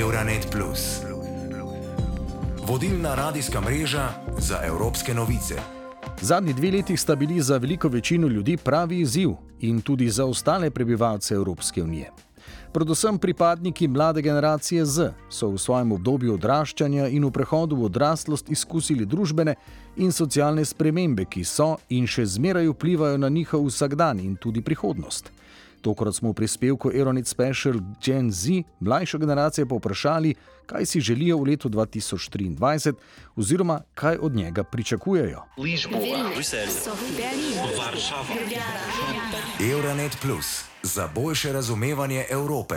Euronet. Vodilna radijska mreža za evropske novice. Zadnji dve leti sta bili za veliko večino ljudi pravi izziv in tudi za ostale prebivalce Evropske unije. Predvsem pripadniki mlade generacije Z so v svojem obdobju odraščanja in v prehodu v odraslost izkusili družbene in socialne spremembe, ki so in še zmeraj vplivajo na njihov vsakdan in tudi prihodnost. Tokrat smo v prispevku Aeronet Special Gen Z mlajšo generacijo povprašali, kaj si želijo v letu 2023 oziroma kaj od njega pričakujejo. Euronet Plus za boljše razumevanje Evrope.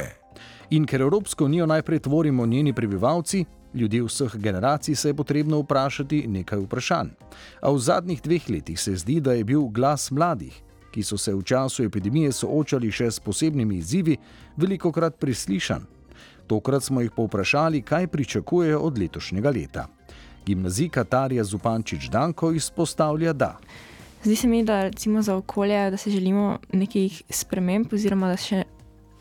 In ker Evropsko unijo najprej tvorimo njeni prebivalci, ljudje vseh generacij, se je potrebno vprašati nekaj vprašanj. A v zadnjih dveh letih se zdi, da je bil glas mladih, ki so se v času epidemije soočali še s posebnimi izzivi, veliko krat preslišan. Tokrat smo jih povprašali, kaj pričakujejo od letošnjega leta. Gimnazika Tarja Zupančič Danko izpostavlja, da. Zdi se mi, da za okolje, da se želimo nekih sprememb, oziroma da še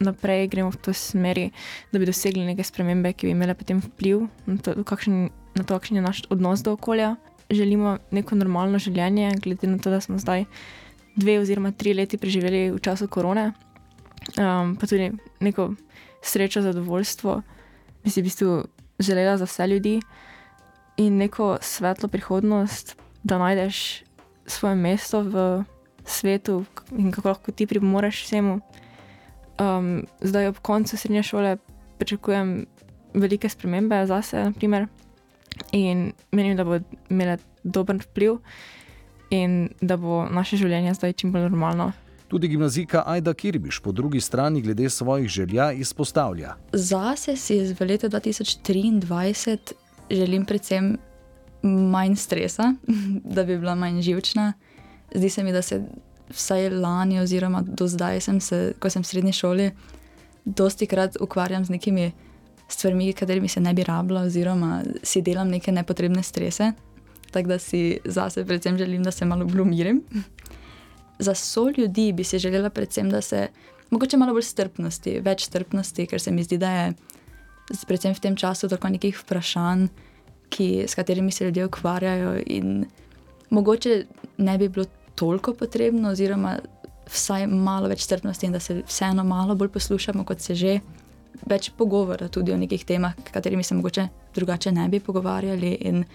naprej gremo v to smeri, da bi dosegli neke spremembe, ki bi imele potem vpliv na to, kakšen, na to, kakšen je naš odnos do okolja. Želimo neko normalno življenje, glede na to, da smo zdaj dve oziroma tri leti preživeli v času korone, um, pa tudi neko srečo, zadovoljstvo, bi si v bistvu želela za vse ljudi. In neko svetlo prihodnost, da najdeš svoje mesto v svetu in kako lahko ti pripomoreš vsemu. Um, zdaj, ob koncu srednje šole, pričakujem velike spremembe za sebe, in menim, da bo imela dober vpliv in da bo naše življenje zdaj čim bolj normalno. Tudi gimnazika Aida Kirbiš po drugi strani glede svojih želja izpostavlja. Zase si v letu 2023 želim predvsem manj stresa, da bi bila manj živčna. Zdi se mi, da se vsaj lani, oziroma do zdaj, sem se, ko sem v srednji šoli, dosti krat ukvarjam z nekimi stvarmi, katerimi se ne bi rabila, oziroma si delam neke nepotrebne strese. Tako da si zase predvsem želim, da se malo bolj umirim. Za so ljudi bi si želela predvsem, da se mogoče malo bolj strpnosti, več strpnosti, ker se mi zdi, da je predvsem v tem času toliko nekih vprašanj, ki, s katerimi se ljudje ukvarjajo in mogoče ne bi bilo toliko potrebno, oziroma vsaj malo več strpnosti in da se vseeno malo bolj poslušamo, kot se že. Več pogovora tudi o nekih temah, katerimi se mogoče drugače ne bi pogovarjali. In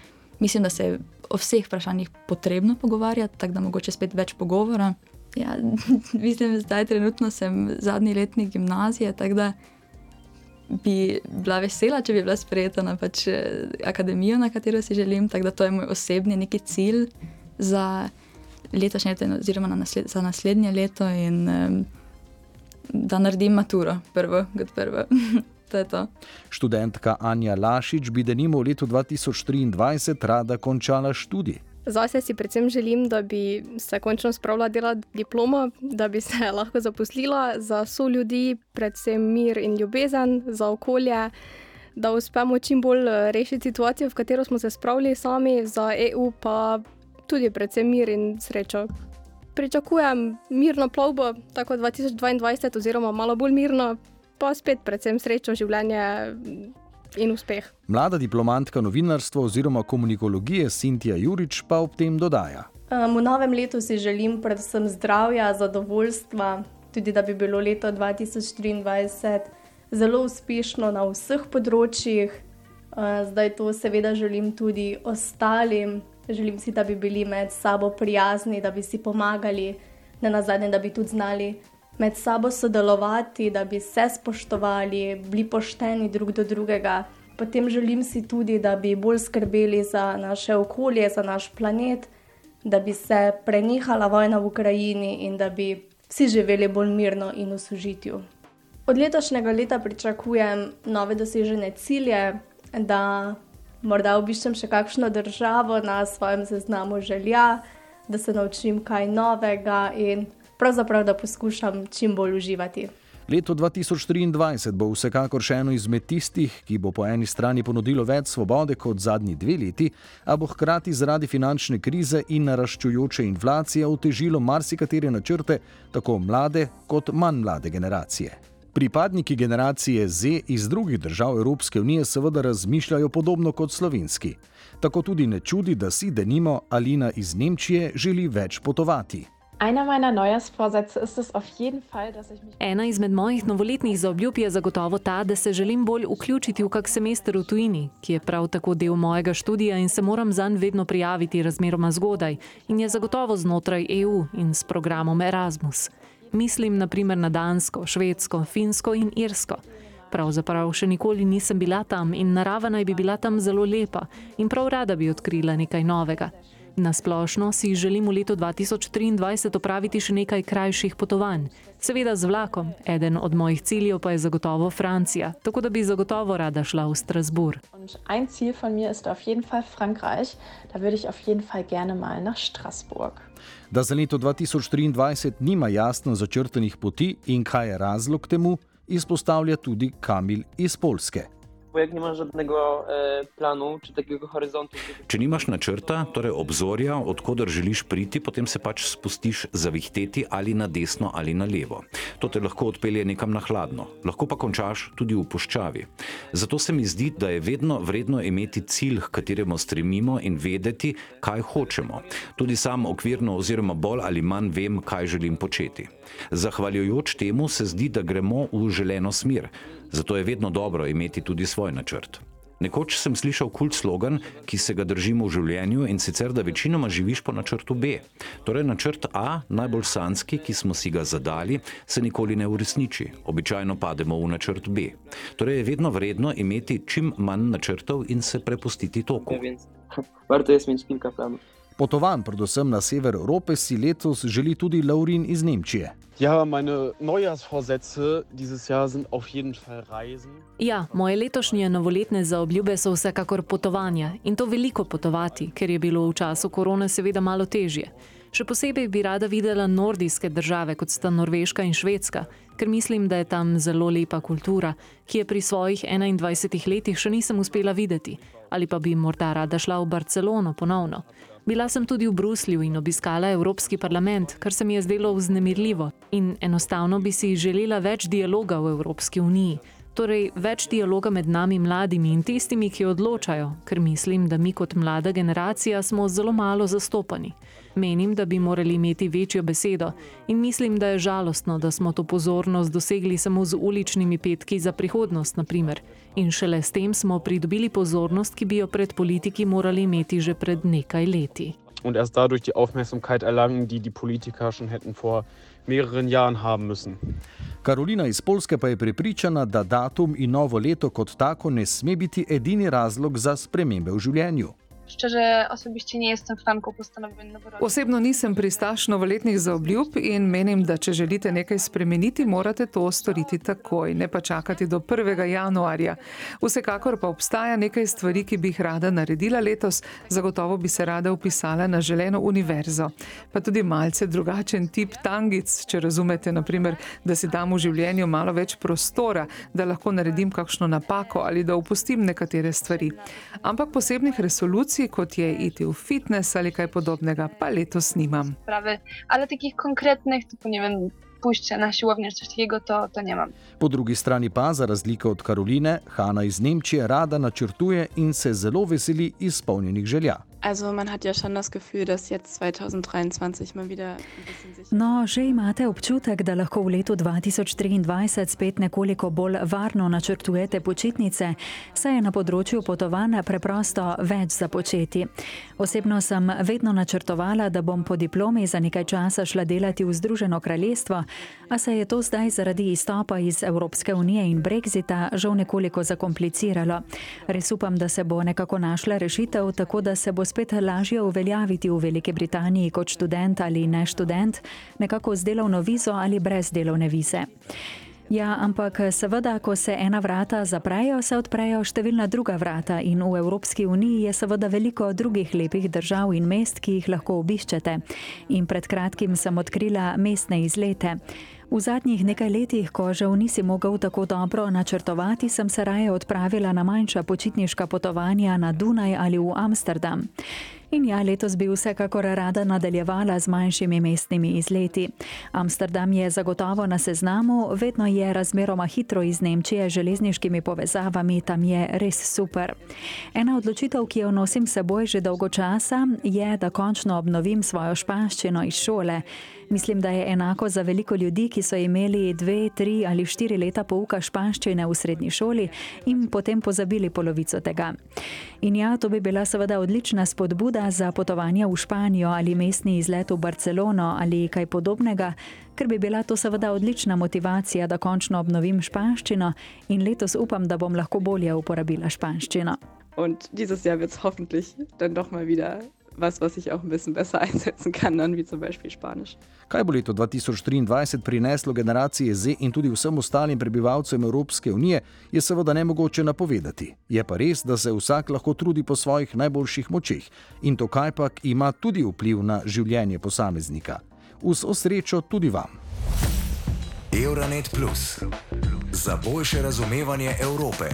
mislim, da se je o vseh vprašanjih potrebno pogovarjati, tako da mogoče spet več pogovora. Ja, mislim, zdaj trenutno sem zadnji letnik gimnazije, tako da bi bila vesela, če bi bila sprejeta na pač eh, akademijo, na katero si želim. Tako da to je moj osebni neki cilj za letošnje leto, oziroma nasled, za naslednje leto, in um, da naredim maturo, prvo, kot prvo. to je to. Študentka Anja Lašič bi denimo v letu 2023 rada končala študij. Zase si predvsem želim, da bi se končno spravila delati diplomo, da bi se lahko zaposlila za so ljudi, predvsem mir in ljubezen, za okolje, da uspemo čim bolj eh, rešiti situacijo, v katero smo se spravili sami, za EU pa tudi predvsem mir in srečo. Pričakujem mirno plovbo, tako 2022, oziroma malo bolj mirno, pa spet predvsem srečo življenje in uspeh. Mlada diplomantka novinarstva oziroma komunikologije Sintija Jurič pa ob tem dodaja. Um, v novem letu si želim predvsem zdravja, zadovoljstva, tudi da bi bilo leto 2023 zelo uspešno na vseh področjih. Uh, zdaj to seveda želim tudi ostalim. Želim si, da bi bili med sabo prijazni, da bi si pomagali, ne na zadnje, da bi tudi znali med sabo sodelovati, da bi se spoštovali, bili pošteni drug do drugega. Potem želim si tudi, da bi bolj skrbeli za naše okolje, za naš planet, da bi se prenehala vojna v Ukrajini in da bi vsi živeli bolj mirno in v sožitju. Od letošnjega leta pričakujem nove dosežene cilje, da morda obiščem še kakšno državo na svojem seznamu želja, da se naučim kaj novega in pravzaprav da poskušam čim bolj uživati. Leto 2023 bo vsekakor še eno izmed tistih, ki bo po eni strani ponudilo več svobode kot zadnji dve leti, a bo hkrati zaradi finančne krize in naraščujoče inflacije otežilo marsikatere načrte tako mlade kot manj mlade generacije. Pripadniki generacije Z iz drugih držav Evropske unije seveda razmišljajo podobno kot slovenski. Tako tudi ne čudi, da si denimo Alina iz Nemčije želi več potovati. Ena izmed mojih novoletnih zaobljub je zagotovo ta, da se želim bolj vključiti v kak semester v tujini, ki je prav tako del mojega študija in se moram zanj vedno prijaviti razmeroma zgodaj in je zagotovo znotraj EU in s programom Erasmus. Mislim naprimer na Dansko, Švedsko, Finsko in Irsko. Pravzaprav še nikoli nisem bila tam in narava naj bi bila tam zelo lepa in prav rada bi odkrila nekaj novega. Na splošno si želim v letu 2023 opraviti še nekaj krajših potovanj, seveda z vlakom, eden od mojih ciljev pa je zagotovo Francija, tako da bi zagotovo rada šla v Strasbourg. En cilj von mir ist auf jeden Fall Frankreich, da würde ich auf jeden Fall gerne mal nach Strasbourg. Da za leto 2023 nima jasno začrtanih poti in kaj je razlog temu, izpostavlja tudi Kamil iz Polske. Bo jak nie masz żadnego e, planu czy takiego horyzontu. Če nimaš načrta, torej obzorja, odkudar želiš priti, potem se pač spustiš zavihteti ali na desno ali na levo. To te lahko odpelje nekam na hladno, lahko pa končaš tudi v puščavi. Zato se mi zdi, da je vedno vredno imeti cilj, k kateremu stremimo in vedeti, kaj hočemo. Tudi sam okvirno oziroma bolj ali manj vem, kaj želim početi. Zahvaljujoč temu se zdi, da gremo v želeno smer. Zato je vedno dobro imeti tudi svoj načrt. Nekoč sem slišal kult slogan, ki se ga držimo v življenju in sicer, da večinoma živiš po načrtu B. Torej, načrt A, najbolj sanski, ki smo si ga zadali, se nikoli ne uresniči. Običajno pademo v načrt B. Torej, je vedno vredno imeti čim manj načrtov in se prepustiti toku. Więc warto jest mieć kilka planów. Potovan, predvsem na sever Evrope, si letos želi tudi Laurin iz Nemčije. Ja, meine Neujahrsvorsätze dieses Jahr sind auf jeden Fall Reisen. Ja, moje letošnje novoletne zaobljube so vsekakor potovanja in to veliko potovati, ker je bilo v času korone seveda malo težje. Še posebej bi rada videla nordijske države, kot sta Norveška in Švedska, ker mislim, da je tam zelo lepa kultura, ki je pri svojih 21 letih še nisem uspela videti, ali pa bi morda rada šla v Barcelono ponovno. Bila sem tudi v Bruslju in obiskala Evropski parlament, kar se mi je zdelo vznemirljivo in enostavno bi si želela več dialoga v Evropski uniji. Torej, več dialoga med nami mladimi in tistimi, ki odločajo, ker mislim, da mi kot mlada generacija smo zelo malo zastopani. Menim, da bi morali imeti večjo besedo in mislim, da je žalostno, da smo to pozornost dosegli samo z uličnimi petki za prihodnost, naprimer. In šele s tem smo pridobili pozornost, ki bi jo pred politiki morali imeti že pred nekaj leti. Und erst dadurch die Aufmerksamkeit erlangen, die die Politiker schon hätten vor mehreren Jahren haben müssen. Karolina iz Polske pa je prepričana, da datum in novo leto kot tako ne sme biti edini razlog za spremembe v življenju. Szczerze, osobiście nie jestem fanką postanowień noworocznych. Osebno nisem pristaš novoletnih zaobljub in menim, da če želite nekaj spremeniti, morate to storiti takoj, ne pa čakati do 1. januarja. Vsekakor pa obstaja nekaj stvari, ki bi jih rada naredila letos, zagotovo bi se rada upisala na želeno univerzo. Pa tudi malce drugačen tip tangic, če razumete, naprimer, da si dam v življenju malo več prostora, da lahko naredim kakšno napako ali da opustim nekatere stvari. Ampak posebnih resolucij, kot je iti v fitness ali kaj podobnega, pa letos nimam. Sprawy, ale takich konkretnych, typu nie wiem, pójście na siłownię czy coś takiego, to, to nie mam. Po drugi strani pa, za razliko od Karoline, Hanna iz Nemčije rada načrtuje in se zelo veseli izpolnjenih želja. Also man hat ja schon das Gefühl, dass jetzt 2023 mal wieder ein bisschen sicher No, že imate občutek, da lahko v letu 2023 spet nekoliko bolj varno načrtujete počitnice, saj je na področju potovanj preprosto več za početi. Osebno sem vedno načrtovala, da bom po diplomi za nekaj časa šla delati v Združeno kraljestvo, a se je to zdaj zaradi izstopa iz Evropske unije in Brexita žal nekoliko zakompliciralo. Res upam, da se bo nekako našla rešitev, tako da se bo spet lažje uveljaviti v Veliki Britaniji kot študent ali ne študent, nekako z delovno vizo ali brez delovne vize. Ja, ampak seveda, ko se ena vrata zaprejo, se odprejo številna druga vrata in v Evropski uniji je seveda veliko drugih lepih držav in mest, ki jih lahko obiščete. In pred kratkim sem odkrila mestne izlete. V zadnjih nekaj letih, ko žal nisi mogel tako dobro načrtovati, sem se raje odpravila na manjša počitniška potovanja na Dunaj ali v Amsterdam. In ja, letos bi vsekakor rada nadaljevala z manjšimi mestnimi izleti. Amsterdam je zagotovo na seznamu, vedno je razmeroma hitro iz Nemčije železniškimi povezavami, tam je res super. Ena odločitev, ki jo nosim seboj že dolgo časa, je, da končno obnovim svojo španščino iz šole. Mislim, da je enako za veliko ljudi, ki so imeli dve, tri ali štiri leta pouka španščine v srednji šoli in potem pozabili polovico tega. In ja, to bi bila seveda odlična spodbuda za potovanje v Španijo ali mestni izlet v Barcelono ali kaj podobnega, ker bi bila to seveda odlična motivacija, da končno obnovim španščino in letos upam, da bom lahko bolje uporabila španščino. Und dieses Jahr wird es hoffentlich dann doch mal wieder was, was ich auch ein bisschen besser einsetzen kann, dann wie zum Beispiel Spanisch. Kaj bo leto 2023 prineslo generacije Z in tudi vsem ostalim prebivalcem Evropske unije, je seveda ne mogoče napovedati. Je pa res, da se vsak lahko trudi po svojih najboljših močeh in to kajpak ima tudi vpliv na življenje posameznika. Vso srečo tudi vam. Euronet Plus za boljše razumevanje Evrope.